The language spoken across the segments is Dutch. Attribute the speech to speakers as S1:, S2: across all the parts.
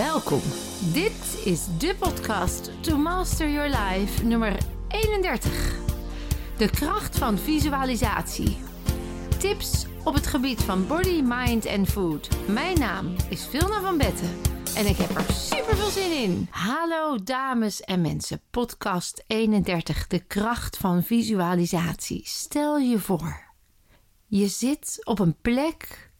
S1: Welkom. Dit is de podcast To Master Your Life nummer 31. De kracht van visualisatie. Tips op het gebied van body, mind en food. Mijn naam is Vilna van Betten en ik heb er super veel zin in. Hallo dames en mensen, podcast 31. De kracht van visualisatie. Stel je voor, je zit op een plek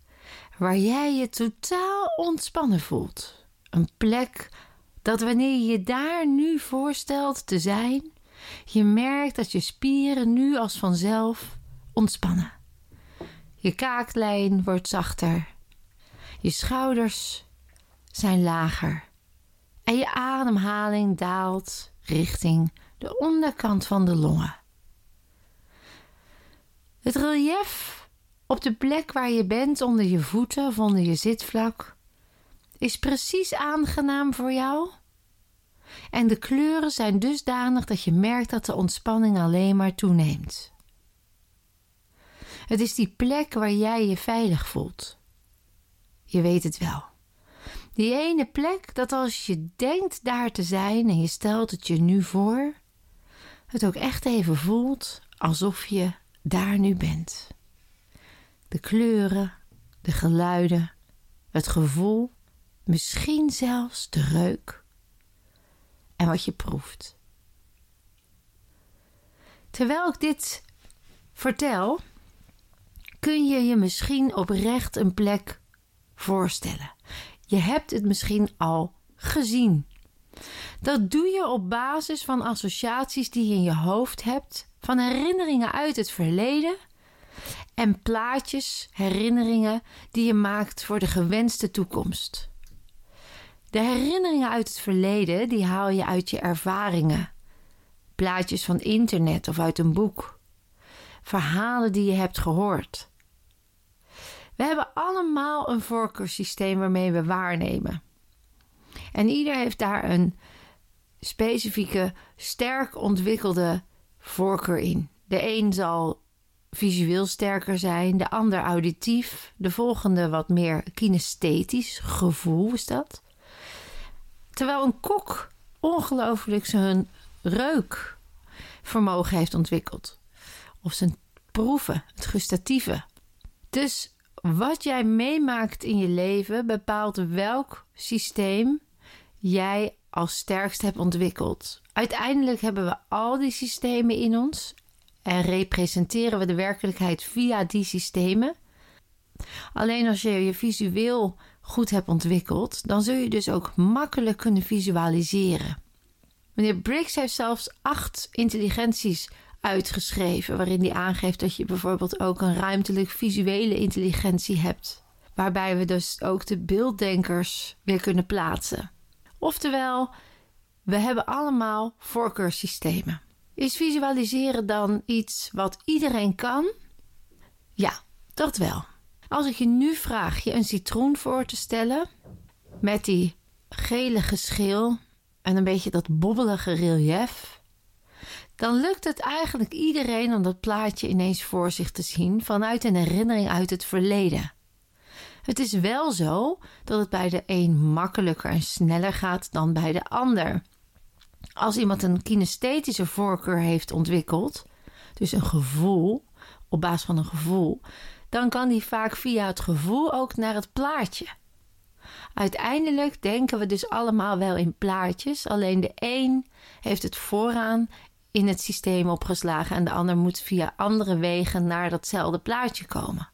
S1: waar jij je totaal ontspannen voelt. Een plek dat wanneer je je daar nu voorstelt te zijn, je merkt dat je spieren nu als vanzelf ontspannen. Je kaaklijn wordt zachter, je schouders zijn lager en je ademhaling daalt richting de onderkant van de longen. Het relief op de plek waar je bent onder je voeten of onder je zitvlak is precies aangenaam voor jou. En de kleuren zijn dusdanig dat je merkt dat de ontspanning alleen maar toeneemt. Het is die plek waar jij je veilig voelt. Je weet het wel. Die ene plek dat als je denkt daar te zijn en je stelt het je nu voor, het ook echt even voelt alsof je daar nu bent. De kleuren, de geluiden, het gevoel misschien zelfs de reuk en wat je proeft. Terwijl ik dit vertel, kun je je misschien oprecht een plek voorstellen. Je hebt het misschien al gezien. Dat doe je op basis van associaties die je in je hoofd hebt, van herinneringen uit het verleden en plaatjes, herinneringen die je maakt voor de gewenste toekomst. De herinneringen uit het verleden die haal je uit je ervaringen. Plaatjes van internet of uit een boek. Verhalen die je hebt gehoord. We hebben allemaal een voorkeurssysteem waarmee we waarnemen. En ieder heeft daar een specifieke, sterk ontwikkelde voorkeur in. De een zal visueel sterker zijn, de ander auditief, de volgende wat meer kinesthetisch, gevoel is dat. Terwijl een kok ongelooflijk zijn reukvermogen heeft ontwikkeld. Of zijn proeven, het gustatieve. Dus wat jij meemaakt in je leven bepaalt welk systeem jij als sterkst hebt ontwikkeld. Uiteindelijk hebben we al die systemen in ons en representeren we de werkelijkheid via die systemen. Alleen als je je visueel goed hebt ontwikkeld, dan zul je dus ook makkelijk kunnen visualiseren. Meneer Briggs heeft zelfs acht intelligenties uitgeschreven, waarin hij aangeeft dat je bijvoorbeeld ook een ruimtelijk visuele intelligentie hebt, waarbij we dus ook de beelddenkers weer kunnen plaatsen. Oftewel, we hebben allemaal voorkeurssystemen. Is visualiseren dan iets wat iedereen kan? Ja, dat wel. Als ik je nu vraag je een citroen voor te stellen met die gelige schil en een beetje dat bobbelige relief, dan lukt het eigenlijk iedereen om dat plaatje ineens voor zich te zien vanuit een herinnering uit het verleden. Het is wel zo dat het bij de een makkelijker en sneller gaat dan bij de ander. Als iemand een kinesthetische voorkeur heeft ontwikkeld, dus een gevoel, op basis van een gevoel, dan kan die vaak via het gevoel ook naar het plaatje. Uiteindelijk denken we dus allemaal wel in plaatjes, alleen de een heeft het vooraan in het systeem opgeslagen en de ander moet via andere wegen naar datzelfde plaatje komen.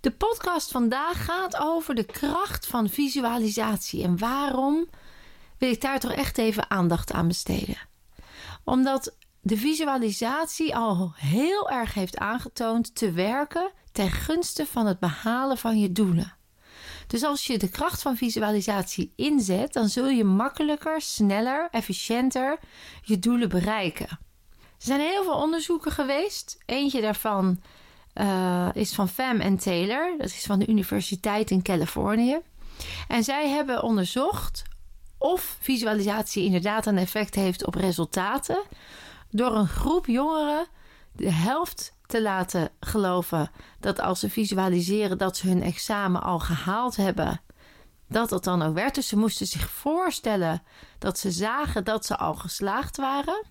S1: De podcast vandaag gaat over de kracht van visualisatie en waarom wil ik daar toch echt even aandacht aan besteden. Omdat de visualisatie al heel erg heeft aangetoond te werken ten gunste van het behalen van je doelen. Dus als je de kracht van visualisatie inzet, dan zul je makkelijker, sneller, efficiënter je doelen bereiken. Er zijn heel veel onderzoeken geweest. Eentje daarvan uh, is van Pham en Taylor. Dat is van de Universiteit in Californië. En zij hebben onderzocht of visualisatie inderdaad een effect heeft op resultaten. Door een groep jongeren de helft te laten geloven dat als ze visualiseren dat ze hun examen al gehaald hebben dat dat dan ook werd. Dus ze moesten zich voorstellen dat ze zagen dat ze al geslaagd waren.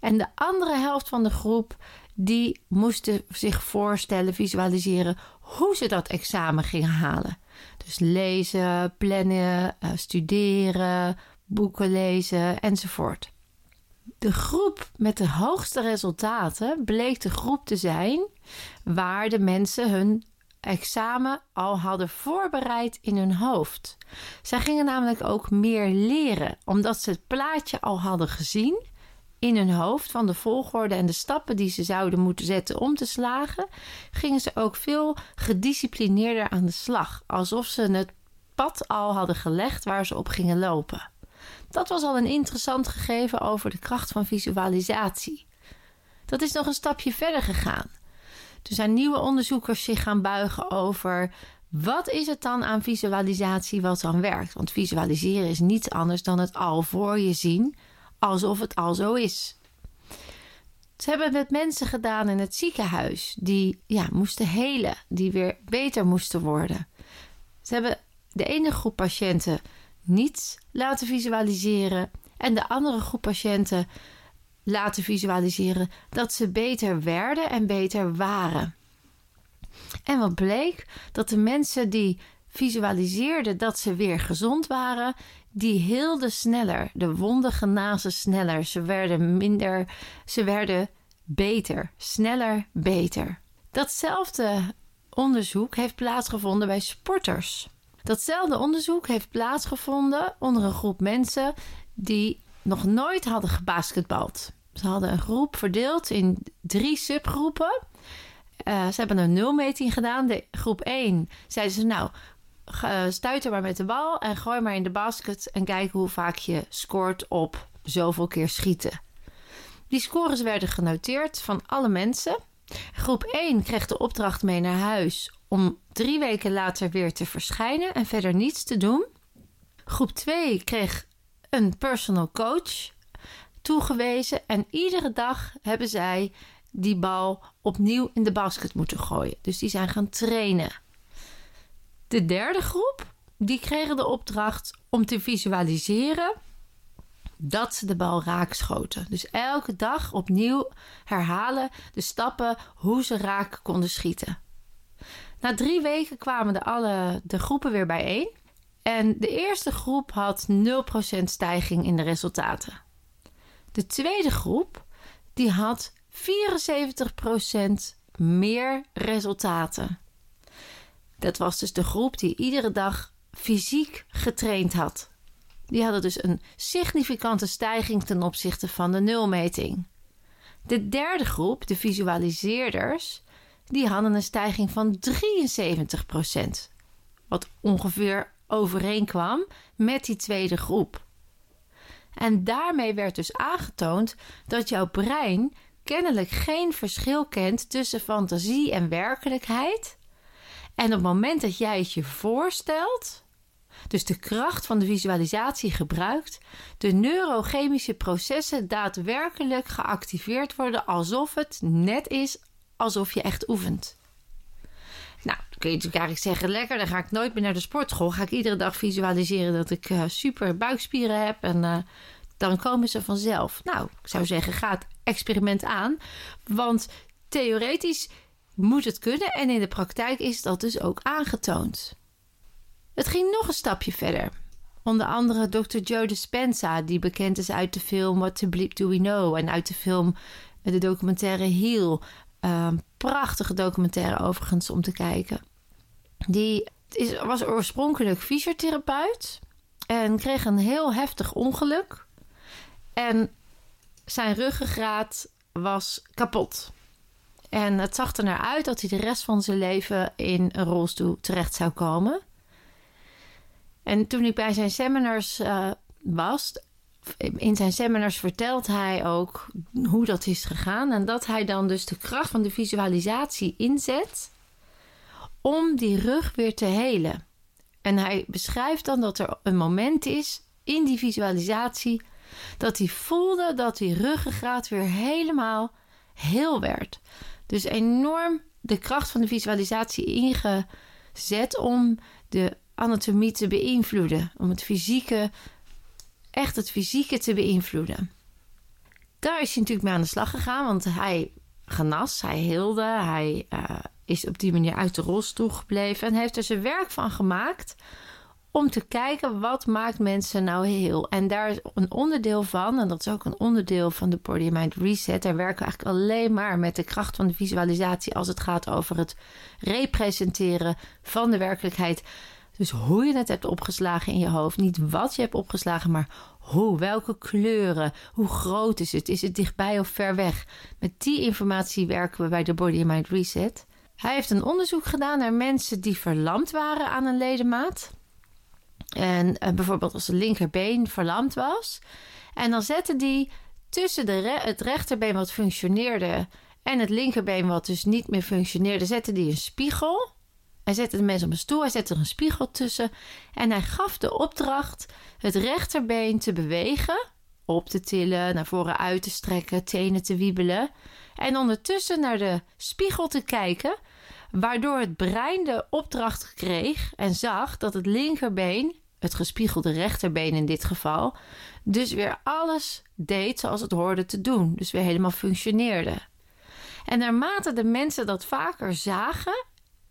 S1: En de andere helft van de groep die moesten zich voorstellen, visualiseren hoe ze dat examen gingen halen. Dus lezen, plannen, eh, studeren, boeken lezen enzovoort. De groep met de hoogste resultaten bleek de groep te zijn waar de mensen hun examen al hadden voorbereid in hun hoofd. Zij gingen namelijk ook meer leren, omdat ze het plaatje al hadden gezien in hun hoofd van de volgorde en de stappen die ze zouden moeten zetten om te slagen, gingen ze ook veel gedisciplineerder aan de slag, alsof ze het pad al hadden gelegd waar ze op gingen lopen. Dat was al een interessant gegeven over de kracht van visualisatie. Dat is nog een stapje verder gegaan. Er zijn nieuwe onderzoekers zich gaan buigen over wat is het dan aan visualisatie wat dan werkt? Want visualiseren is niets anders dan het al voor je zien, alsof het al zo is. Ze hebben het met mensen gedaan in het ziekenhuis die ja, moesten helen, die weer beter moesten worden. Ze hebben de ene groep patiënten niets laten visualiseren en de andere groep patiënten laten visualiseren dat ze beter werden en beter waren. En wat bleek? Dat de mensen die visualiseerden dat ze weer gezond waren, die hielden sneller. De wonden genazen sneller. Ze werden minder, ze werden beter. Sneller, beter. Datzelfde onderzoek heeft plaatsgevonden bij sporters. Datzelfde onderzoek heeft plaatsgevonden onder een groep mensen die nog nooit hadden gebasketbald. Ze hadden een groep verdeeld in drie subgroepen. Uh, ze hebben een nulmeting gedaan. De groep 1 zeiden ze nou, stuit er maar met de bal en gooi maar in de basket en kijk hoe vaak je scoort op zoveel keer schieten. Die scores werden genoteerd van alle mensen. Groep 1 kreeg de opdracht mee naar huis om drie weken later weer te verschijnen en verder niets te doen. Groep 2 kreeg een personal coach toegewezen en iedere dag hebben zij die bal opnieuw in de basket moeten gooien. Dus die zijn gaan trainen. De derde groep, die kregen de opdracht om te visualiseren dat ze de bal raak schoten. Dus elke dag opnieuw herhalen de stappen hoe ze raak konden schieten. Na drie weken kwamen de, alle, de groepen weer bijeen. En de eerste groep had 0% stijging in de resultaten. De tweede groep die had 74% meer resultaten. Dat was dus de groep die iedere dag fysiek getraind had. Die hadden dus een significante stijging ten opzichte van de nulmeting. De derde groep, de visualiseerders, die hadden een stijging van 73%. Wat ongeveer overeenkwam met die tweede groep. En daarmee werd dus aangetoond dat jouw brein kennelijk geen verschil kent tussen fantasie en werkelijkheid. En op het moment dat jij het je voorstelt, dus de kracht van de visualisatie gebruikt, de neurochemische processen daadwerkelijk geactiveerd worden alsof het net is alsof je echt oefent. Nou, dan kun je natuurlijk eigenlijk zeggen: lekker, dan ga ik nooit meer naar de sportschool. Ga ik iedere dag visualiseren dat ik uh, super buikspieren heb en uh, dan komen ze vanzelf. Nou, ik zou zeggen: ga het experiment aan, want theoretisch moet het kunnen en in de praktijk is dat dus ook aangetoond. Het ging nog een stapje verder. Onder andere Dr. Joe Dispenza, die bekend is uit de film What the Bleep Do We Know en uit de film eh, de documentaire Heal. Um, prachtige documentaire overigens om te kijken. Die is, was oorspronkelijk fysiotherapeut en kreeg een heel heftig ongeluk. En zijn ruggengraat was kapot. En het zag er naar uit dat hij de rest van zijn leven in een rolstoel terecht zou komen. En toen ik bij zijn seminars uh, was, in zijn seminars vertelt hij ook hoe dat is gegaan. En dat hij dan dus de kracht van de visualisatie inzet om die rug weer te helen. En hij beschrijft dan dat er een moment is in die visualisatie dat hij voelde dat die ruggengraat weer helemaal heel werd. Dus enorm de kracht van de visualisatie ingezet om de anatomie te beïnvloeden. Om het fysieke, echt het fysieke te beïnvloeden. Daar is hij natuurlijk mee aan de slag gegaan, want hij genas, hij heelde, hij uh, is op die manier uit de rolstoel gebleven en heeft er zijn werk van gemaakt om te kijken wat maakt mensen nou heel. En daar is een onderdeel van, en dat is ook een onderdeel van de Body Mind Reset. Daar werken we eigenlijk alleen maar met de kracht van de visualisatie als het gaat over het representeren van de werkelijkheid. Dus hoe je het hebt opgeslagen in je hoofd. Niet wat je hebt opgeslagen, maar hoe, welke kleuren, hoe groot is het? Is het dichtbij of ver weg? Met die informatie werken we bij de Body Mind Reset. Hij heeft een onderzoek gedaan naar mensen die verlamd waren aan een ledemaat. En uh, bijvoorbeeld als de linkerbeen verlamd was. En dan zette die tussen de het rechterbeen wat functioneerde en het linkerbeen wat dus niet meer functioneerde, zette die een spiegel. Hij zette de mensen op een stoel, hij zette er een spiegel tussen. En hij gaf de opdracht het rechterbeen te bewegen, op te tillen, naar voren uit te strekken, tenen te wiebelen. En ondertussen naar de spiegel te kijken waardoor het brein de opdracht kreeg en zag dat het linkerbeen, het gespiegelde rechterbeen in dit geval, dus weer alles deed zoals het hoorde te doen, dus weer helemaal functioneerde. En naarmate de mensen dat vaker zagen,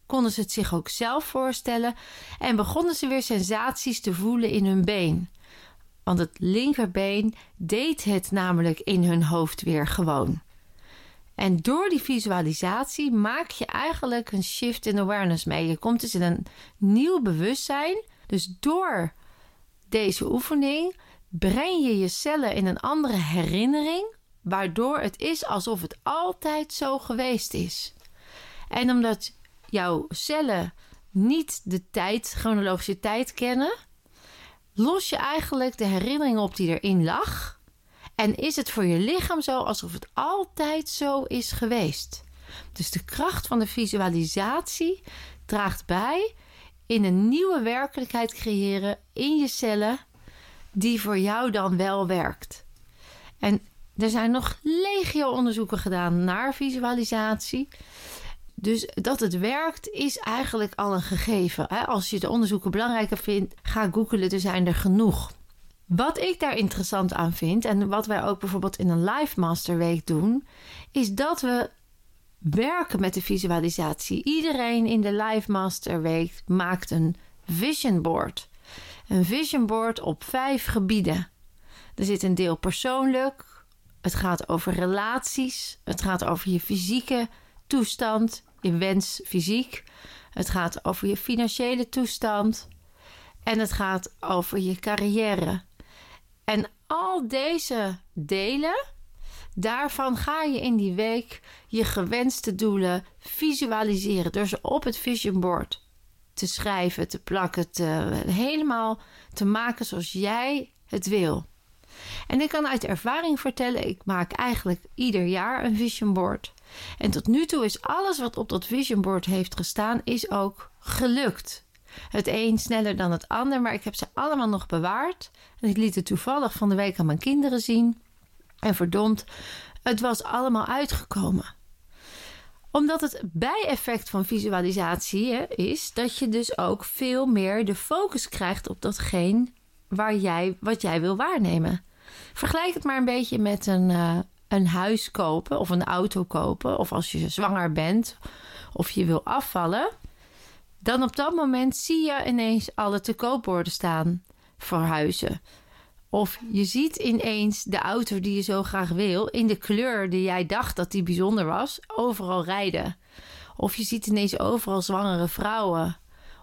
S1: konden ze het zich ook zelf voorstellen en begonnen ze weer sensaties te voelen in hun been. Want het linkerbeen deed het namelijk in hun hoofd weer gewoon. En door die visualisatie maak je eigenlijk een shift in awareness mee. Je komt dus in een nieuw bewustzijn. Dus door deze oefening breng je je cellen in een andere herinnering, waardoor het is alsof het altijd zo geweest is. En omdat jouw cellen niet de tijd, chronologische tijd kennen, los je eigenlijk de herinnering op die erin lag en is het voor je lichaam zo alsof het altijd zo is geweest? Dus de kracht van de visualisatie draagt bij in een nieuwe werkelijkheid creëren in je cellen, die voor jou dan wel werkt. En er zijn nog legio onderzoeken gedaan naar visualisatie. Dus dat het werkt is eigenlijk al een gegeven. Als je de onderzoeken belangrijker vindt, ga googlen. Er zijn er genoeg. Wat ik daar interessant aan vind en wat wij ook bijvoorbeeld in een Live Master Week doen, is dat we werken met de visualisatie. Iedereen in de Live Master Week maakt een vision board. Een vision board op vijf gebieden. Er zit een deel persoonlijk. Het gaat over relaties. Het gaat over je fysieke toestand, je wens fysiek. Het gaat over je financiële toestand. En het gaat over je carrière. En al deze delen, daarvan ga je in die week je gewenste doelen visualiseren. Door ze op het vision board te schrijven, te plakken, te, helemaal te maken zoals jij het wil. En ik kan uit ervaring vertellen, ik maak eigenlijk ieder jaar een vision board. En tot nu toe is alles wat op dat vision board heeft gestaan, is ook gelukt. Het een sneller dan het ander, maar ik heb ze allemaal nog bewaard. En ik liet het toevallig van de week aan mijn kinderen zien. En verdomd, het was allemaal uitgekomen omdat het bijeffect van visualisatie hè, is dat je dus ook veel meer de focus krijgt op datgene waar jij, wat jij wil waarnemen. Vergelijk het maar een beetje met een, uh, een huis kopen of een auto kopen. Of als je zwanger bent of je wil afvallen. Dan op dat moment zie je ineens alle te koopborden staan voor huizen. Of je ziet ineens de auto die je zo graag wil, in de kleur die jij dacht dat die bijzonder was, overal rijden. Of je ziet ineens overal zwangere vrouwen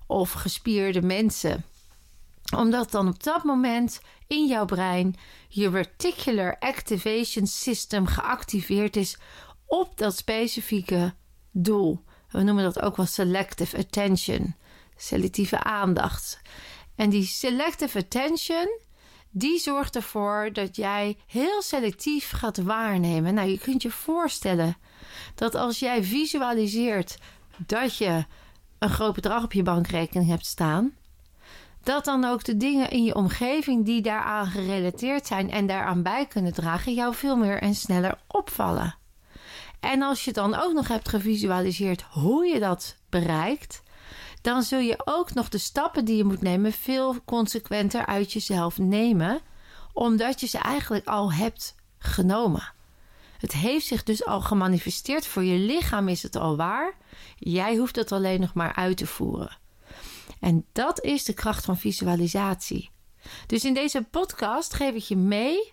S1: of gespierde mensen. Omdat dan op dat moment in jouw brein je reticular activation system geactiveerd is op dat specifieke doel. We noemen dat ook wel selective attention, selectieve aandacht. En die selective attention, die zorgt ervoor dat jij heel selectief gaat waarnemen. Nou, je kunt je voorstellen dat als jij visualiseert dat je een groot bedrag op je bankrekening hebt staan, dat dan ook de dingen in je omgeving die daaraan gerelateerd zijn en daaraan bij kunnen dragen, jou veel meer en sneller opvallen. En als je dan ook nog hebt gevisualiseerd hoe je dat bereikt, dan zul je ook nog de stappen die je moet nemen veel consequenter uit jezelf nemen, omdat je ze eigenlijk al hebt genomen. Het heeft zich dus al gemanifesteerd. Voor je lichaam is het al waar. Jij hoeft het alleen nog maar uit te voeren. En dat is de kracht van visualisatie. Dus in deze podcast geef ik je mee.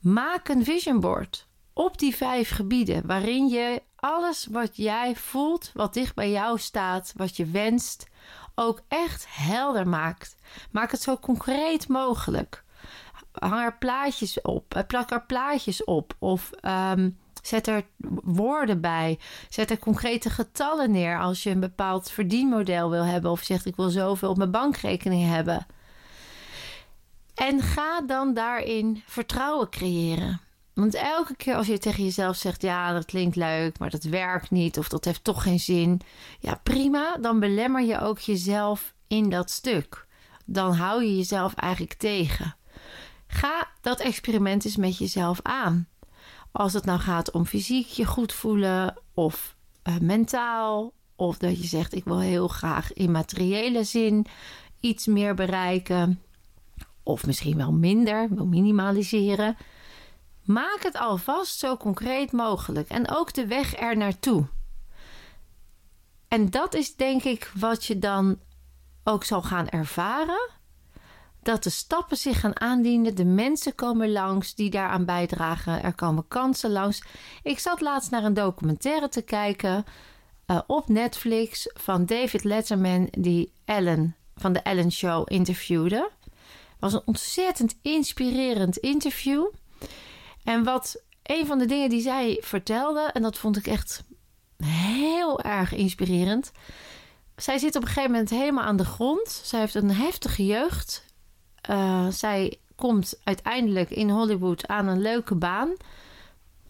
S1: Maak een vision board op die vijf gebieden waarin je alles wat jij voelt, wat dicht bij jou staat, wat je wenst, ook echt helder maakt. Maak het zo concreet mogelijk. Hang er plaatjes op, eh, plak er plaatjes op of ehm, zet er woorden bij. Zet er concrete getallen neer als je een bepaald verdienmodel wil hebben of zegt ik wil zoveel op mijn bankrekening hebben. En ga dan daarin vertrouwen creëren. Want elke keer als je tegen jezelf zegt: Ja, dat klinkt leuk, maar dat werkt niet, of dat heeft toch geen zin. Ja, prima, dan belemmer je ook jezelf in dat stuk. Dan hou je jezelf eigenlijk tegen. Ga dat experiment eens met jezelf aan. Als het nou gaat om fysiek je goed voelen, of uh, mentaal, of dat je zegt: Ik wil heel graag in materiële zin iets meer bereiken, of misschien wel minder, wil minimaliseren. Maak het alvast zo concreet mogelijk en ook de weg er naartoe. En dat is denk ik wat je dan ook zal gaan ervaren. Dat de stappen zich gaan aandienen, de mensen komen langs die daaraan bijdragen, er komen kansen langs. Ik zat laatst naar een documentaire te kijken uh, op Netflix van David Letterman, die Ellen van de Ellen Show interviewde. Het was een ontzettend inspirerend interview. En wat een van de dingen die zij vertelde, en dat vond ik echt heel erg inspirerend. Zij zit op een gegeven moment helemaal aan de grond. Zij heeft een heftige jeugd. Uh, zij komt uiteindelijk in Hollywood aan een leuke baan.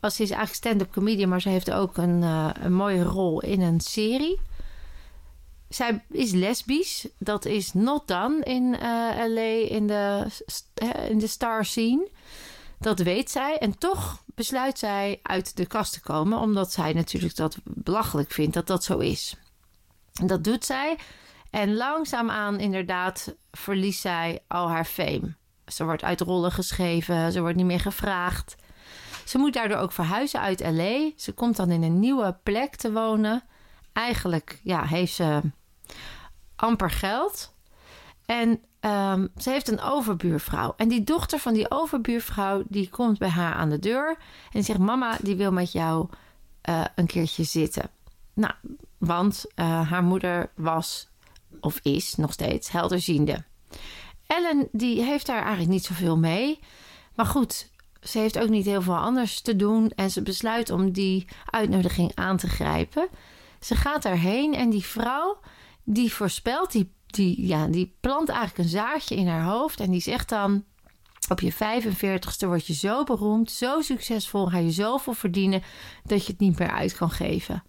S1: Als ze is eigenlijk stand-up comedian, maar ze heeft ook een, uh, een mooie rol in een serie. Zij is lesbisch. Dat is not done in uh, LA in de, in de star scene. Dat weet zij en toch besluit zij uit de kast te komen, omdat zij natuurlijk dat belachelijk vindt dat dat zo is. En dat doet zij en langzaamaan inderdaad verliest zij al haar fame. Ze wordt uit rollen geschreven, ze wordt niet meer gevraagd. Ze moet daardoor ook verhuizen uit LA. Ze komt dan in een nieuwe plek te wonen. Eigenlijk ja, heeft ze amper geld. En Um, ze heeft een overbuurvrouw. En die dochter van die overbuurvrouw, die komt bij haar aan de deur. En zegt, mama, die wil met jou uh, een keertje zitten. Nou, want uh, haar moeder was, of is nog steeds, helderziende. Ellen, die heeft daar eigenlijk niet zoveel mee. Maar goed, ze heeft ook niet heel veel anders te doen. En ze besluit om die uitnodiging aan te grijpen. Ze gaat daarheen en die vrouw, die voorspelt, die die, ja, die plant eigenlijk een zaadje in haar hoofd. En die zegt dan: Op je 45ste word je zo beroemd, zo succesvol, ga je zoveel verdienen dat je het niet meer uit kan geven.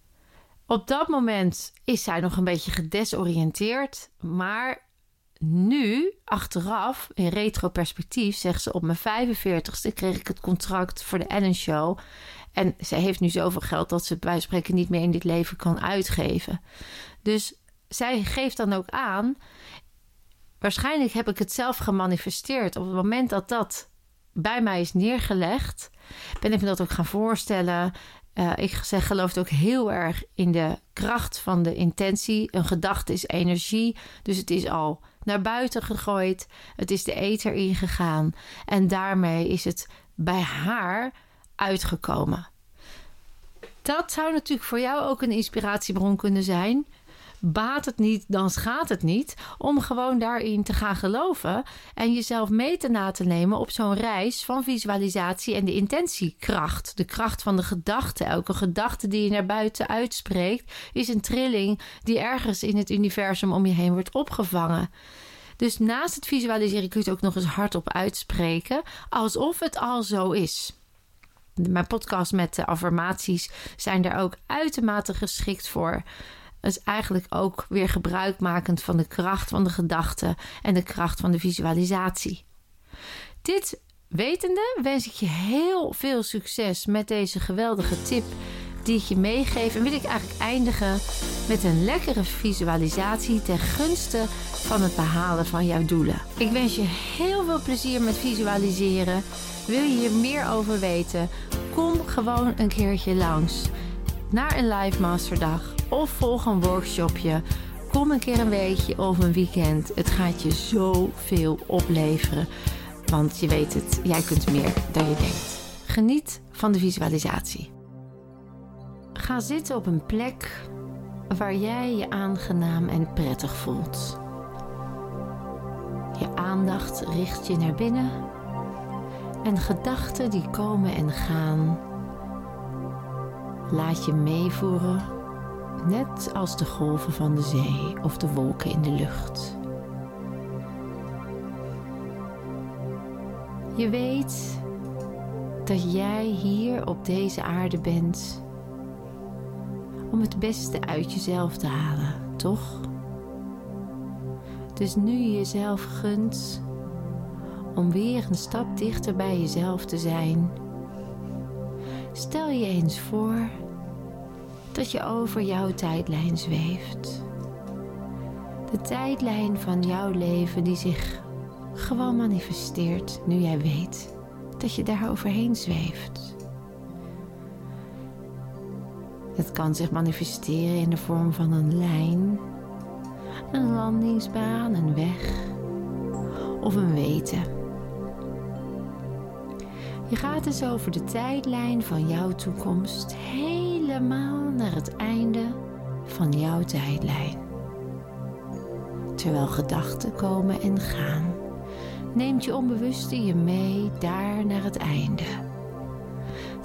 S1: Op dat moment is zij nog een beetje gedesoriënteerd, maar nu, achteraf, in retroperspectief, zegt ze: Op mijn 45ste kreeg ik het contract voor de Ellen Show. En ze heeft nu zoveel geld dat ze bij spreken niet meer in dit leven kan uitgeven. Dus zij geeft dan ook aan. Waarschijnlijk heb ik het zelf gemanifesteerd. Op het moment dat dat bij mij is neergelegd, ben ik me dat ook gaan voorstellen. Uh, ik zeg, geloof ook heel erg in de kracht van de intentie. Een gedachte is energie, dus het is al naar buiten gegooid. Het is de ether ingegaan. En daarmee is het bij haar uitgekomen. Dat zou natuurlijk voor jou ook een inspiratiebron kunnen zijn baat het niet, dan schaadt het niet. Om gewoon daarin te gaan geloven en jezelf mee te na te nemen op zo'n reis van visualisatie en de intentiekracht. De kracht van de gedachte. Elke gedachte die je naar buiten uitspreekt, is een trilling die ergens in het universum om je heen wordt opgevangen. Dus naast het visualiseren kun je het ook nog eens hardop uitspreken, alsof het al zo is. Mijn podcast met de affirmaties zijn daar ook uitermate geschikt voor is eigenlijk ook weer gebruikmakend van de kracht van de gedachte en de kracht van de visualisatie. Dit wetende wens ik je heel veel succes met deze geweldige tip die ik je meegeef. En wil ik eigenlijk eindigen met een lekkere visualisatie ten gunste van het behalen van jouw doelen. Ik wens je heel veel plezier met visualiseren. Wil je hier meer over weten? Kom gewoon een keertje langs naar een live masterdag of volg een workshopje. Kom een keer een weekje of een weekend. Het gaat je zoveel opleveren. Want je weet het, jij kunt meer dan je denkt. Geniet van de visualisatie. Ga zitten op een plek waar jij je aangenaam en prettig voelt. Je aandacht richt je naar binnen en gedachten die komen en gaan. Laat je meevoeren, net als de golven van de zee of de wolken in de lucht. Je weet dat jij hier op deze aarde bent om het beste uit jezelf te halen, toch? Dus nu je jezelf gunt om weer een stap dichter bij jezelf te zijn, stel je eens voor dat je over jouw tijdlijn zweeft. De tijdlijn van jouw leven die zich gewoon manifesteert nu jij weet dat je daar overheen zweeft. Het kan zich manifesteren in de vorm van een lijn, een landingsbaan, een weg of een weten. Je gaat dus over de tijdlijn van jouw toekomst helemaal naar het einde van jouw tijdlijn. Terwijl gedachten komen en gaan, neemt je onbewuste je mee daar naar het einde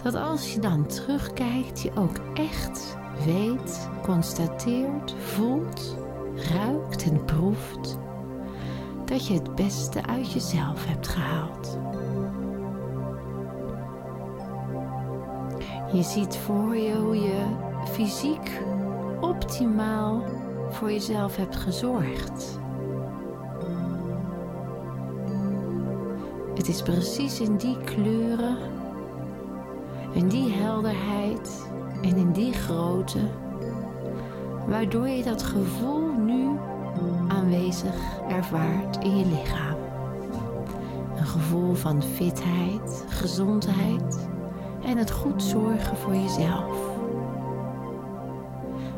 S1: dat als je dan terugkijkt, je ook echt weet, constateert, voelt, ruikt en proeft dat je het beste uit jezelf hebt gehaald. Je ziet voor je hoe je fysiek optimaal voor jezelf hebt gezorgd. Het is precies in die kleuren in die helderheid en in die grootte, waardoor je dat gevoel nu aanwezig ervaart in je lichaam. Een gevoel van fitheid, gezondheid en het goed zorgen voor jezelf.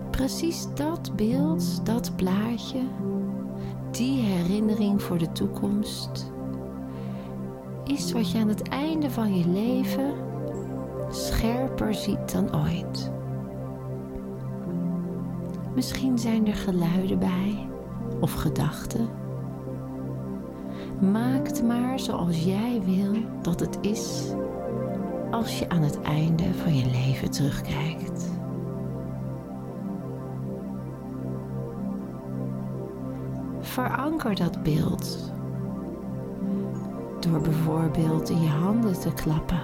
S1: Precies dat beeld, dat plaatje, die herinnering voor de toekomst, is wat je aan het einde van je leven scherper ziet dan ooit. Misschien zijn er geluiden bij of gedachten. Maak maar zoals jij wil dat het is als je aan het einde van je leven terugkijkt. Veranker dat beeld door bijvoorbeeld in je handen te klappen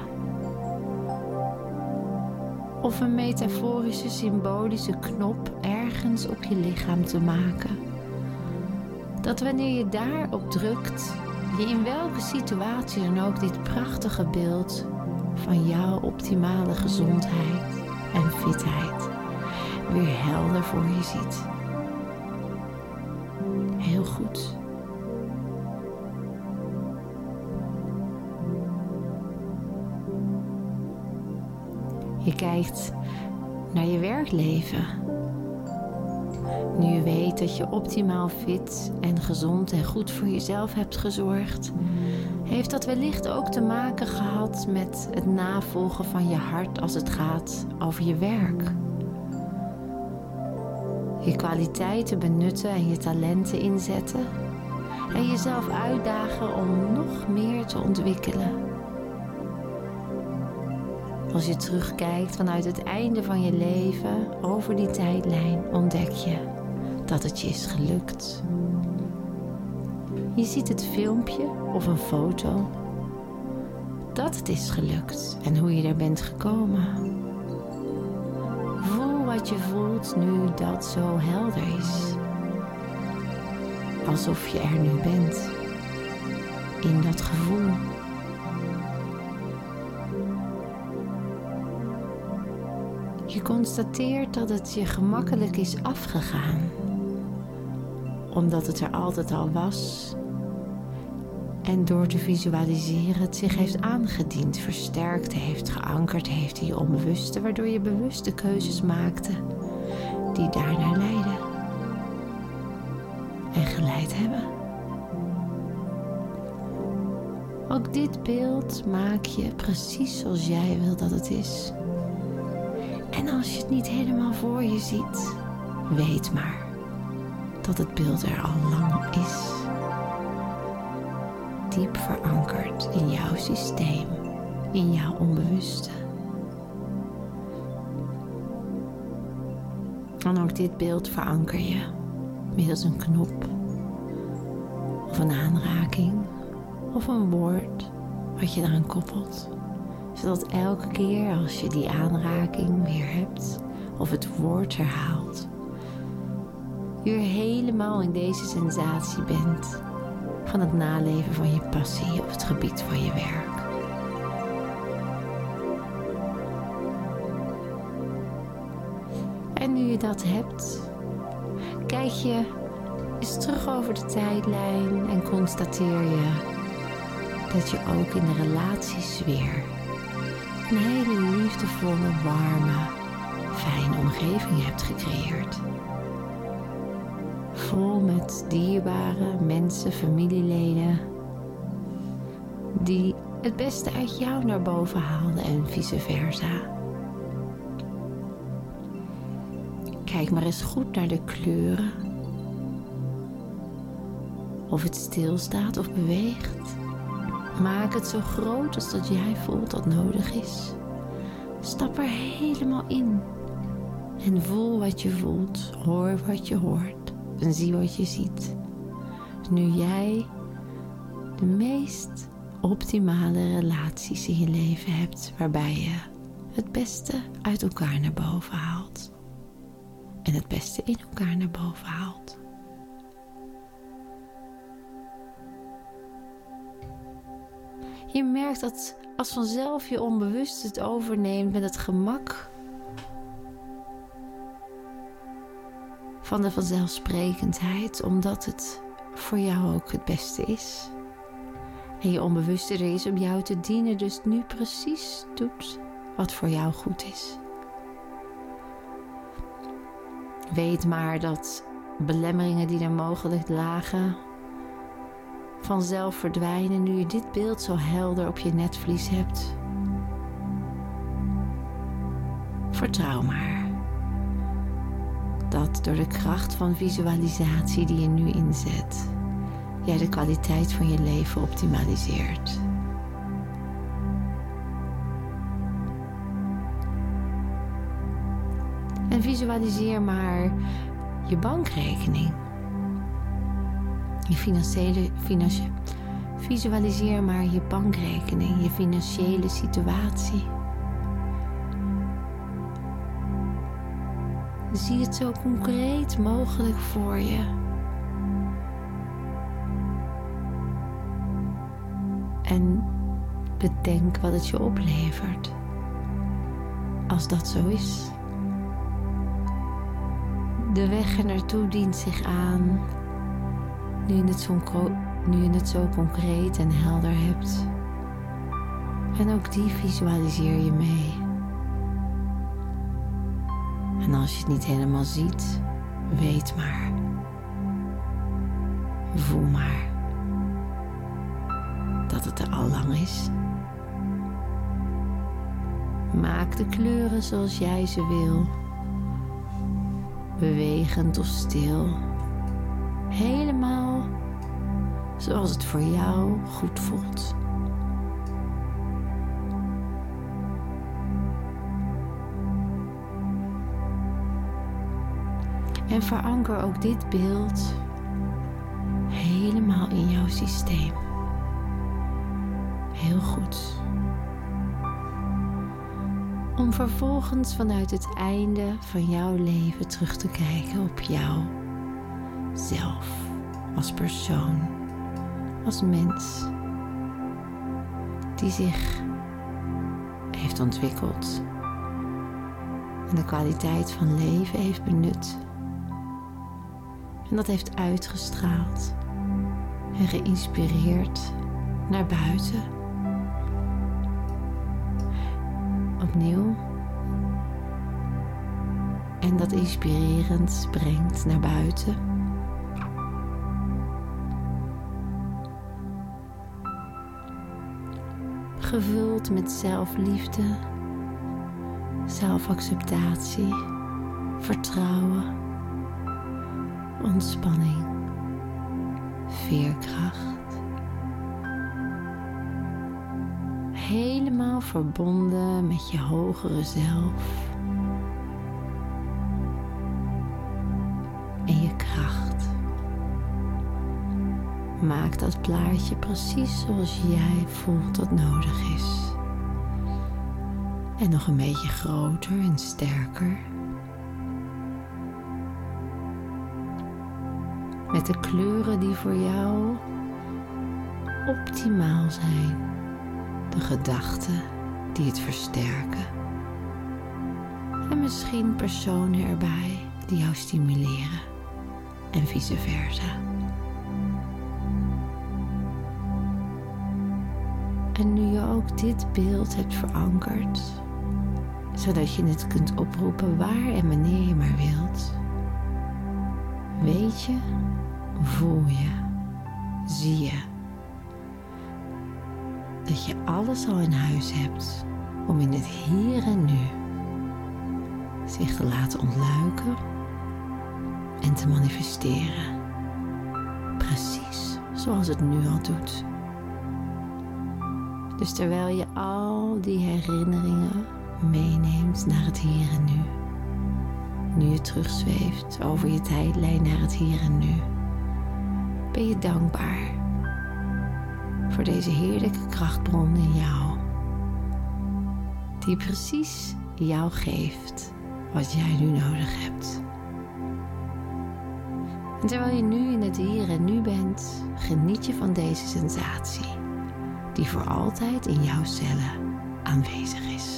S1: of een metaforische symbolische knop ergens op je lichaam te maken. Dat wanneer je daarop drukt, je in welke situatie dan ook dit prachtige beeld van jouw optimale gezondheid en fitheid weer helder voor je ziet. Heel goed. Je kijkt naar je werkleven. Nu je weet dat je optimaal fit en gezond en goed voor jezelf hebt gezorgd, heeft dat wellicht ook te maken gehad met het navolgen van je hart als het gaat over je werk. Je kwaliteiten benutten en je talenten inzetten en jezelf uitdagen om nog meer te ontwikkelen. Als je terugkijkt vanuit het einde van je leven over die tijdlijn, ontdek je dat het je is gelukt. Je ziet het filmpje of een foto dat het is gelukt en hoe je er bent gekomen. Voel wat je voelt nu dat zo helder is. Alsof je er nu bent. In dat gevoel. Je constateert dat het je gemakkelijk is afgegaan, omdat het er altijd al was. En door te visualiseren het zich heeft aangediend, versterkt heeft, geankerd heeft in je onbewuste, waardoor je bewuste keuzes maakte die daarnaar leiden en geleid hebben. Ook dit beeld maak je precies zoals jij wil dat het is. En als je het niet helemaal voor je ziet, weet maar dat het beeld er al lang is. Diep verankerd in jouw systeem, in jouw onbewuste. En ook dit beeld veranker je middels een knop of een aanraking of een woord wat je eraan koppelt. Zodat elke keer als je die aanraking weer hebt of het woord herhaalt, je helemaal in deze sensatie bent van het naleven van je passie op het gebied van je werk. En nu je dat hebt, kijk je eens terug over de tijdlijn en constateer je dat je ook in de relatiesfeer een hele liefdevolle, warme, fijne omgeving hebt gecreëerd. Vol met dierbare mensen, familieleden, die het beste uit jou naar boven haalden en vice versa. Kijk maar eens goed naar de kleuren. Of het stilstaat of beweegt. Maak het zo groot als dat jij voelt dat nodig is. Stap er helemaal in. En voel wat je voelt. Hoor wat je hoort. En zie wat je ziet. Nu jij de meest optimale relaties in je leven hebt. Waarbij je het beste uit elkaar naar boven haalt en het beste in elkaar naar boven haalt. Je merkt dat als vanzelf je onbewust het overneemt met het gemak van de vanzelfsprekendheid, omdat het voor jou ook het beste is. En je onbewuste is om jou te dienen, dus nu precies doet wat voor jou goed is. Weet maar dat belemmeringen die er mogelijk lagen vanzelf verdwijnen nu je dit beeld zo helder op je netvlies hebt. Vertrouw maar dat door de kracht van visualisatie die je nu inzet, jij de kwaliteit van je leven optimaliseert. En visualiseer maar je bankrekening. Je financiële, financie, visualiseer maar je bankrekening, je financiële situatie. Zie het zo concreet mogelijk voor je. En bedenk wat het je oplevert. Als dat zo is. De weg er naartoe dient zich aan. Nu je, het zo, nu je het zo concreet en helder hebt. En ook die visualiseer je mee. En als je het niet helemaal ziet, weet maar. Voel maar dat het er al lang is. Maak de kleuren zoals jij ze wil bewegend of stil. Helemaal zoals het voor jou goed voelt. En veranker ook dit beeld helemaal in jouw systeem. Heel goed om vervolgens vanuit het einde van jouw leven terug te kijken op jou zelf als persoon, als mens die zich heeft ontwikkeld en de kwaliteit van leven heeft benut. En dat heeft uitgestraald en geïnspireerd naar buiten. Opnieuw. En dat inspirerend brengt naar buiten. Gevuld met zelfliefde, zelfacceptatie, vertrouwen, ontspanning, veerkracht. helemaal verbonden met je hogere zelf en je kracht. Maak dat plaatje precies zoals jij voelt dat nodig is. En nog een beetje groter en sterker. De kleuren die voor jou optimaal zijn de gedachten die het versterken. En misschien personen erbij die jou stimuleren en vice versa. En nu je ook dit beeld hebt verankerd, zodat je het kunt oproepen waar en wanneer je maar wilt, weet je, voel je, zie je dat je alles al in huis hebt om in het hier en nu zich te laten ontluiken en te manifesteren. Precies zoals het nu al doet. Dus terwijl je al die herinneringen meeneemt naar het hier en nu, nu je terugzweeft over je tijdlijn naar het hier en nu, ben je dankbaar voor deze heerlijke krachtbron in jou, die precies jou geeft wat jij nu nodig hebt. En terwijl je nu in het hier en nu bent, geniet je van deze sensatie, die voor altijd in jouw cellen aanwezig is.